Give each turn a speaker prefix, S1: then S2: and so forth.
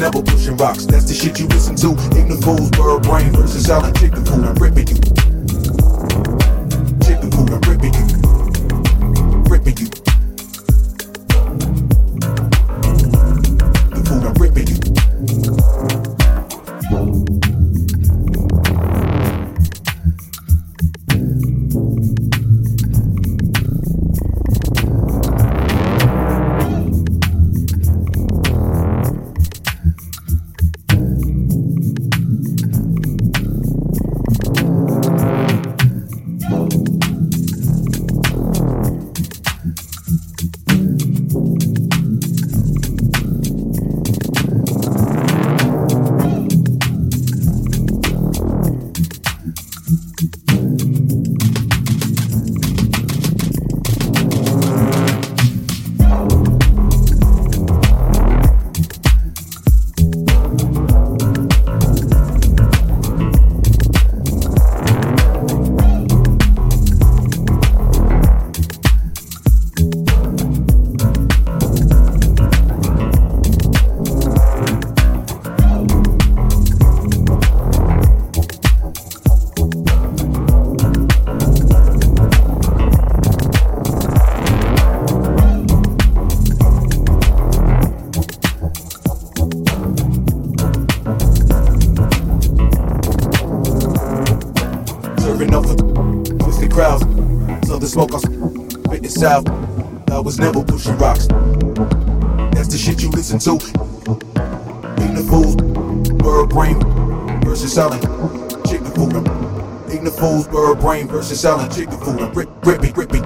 S1: never pushing rocks. That's the shit you listen to. Ignorant fools, bird brain versus out chicken food. I'm ripping you. Selling chicken food. Ignorant fools, bird brain versus selling chicken food. I'm grip, grippy, grippy,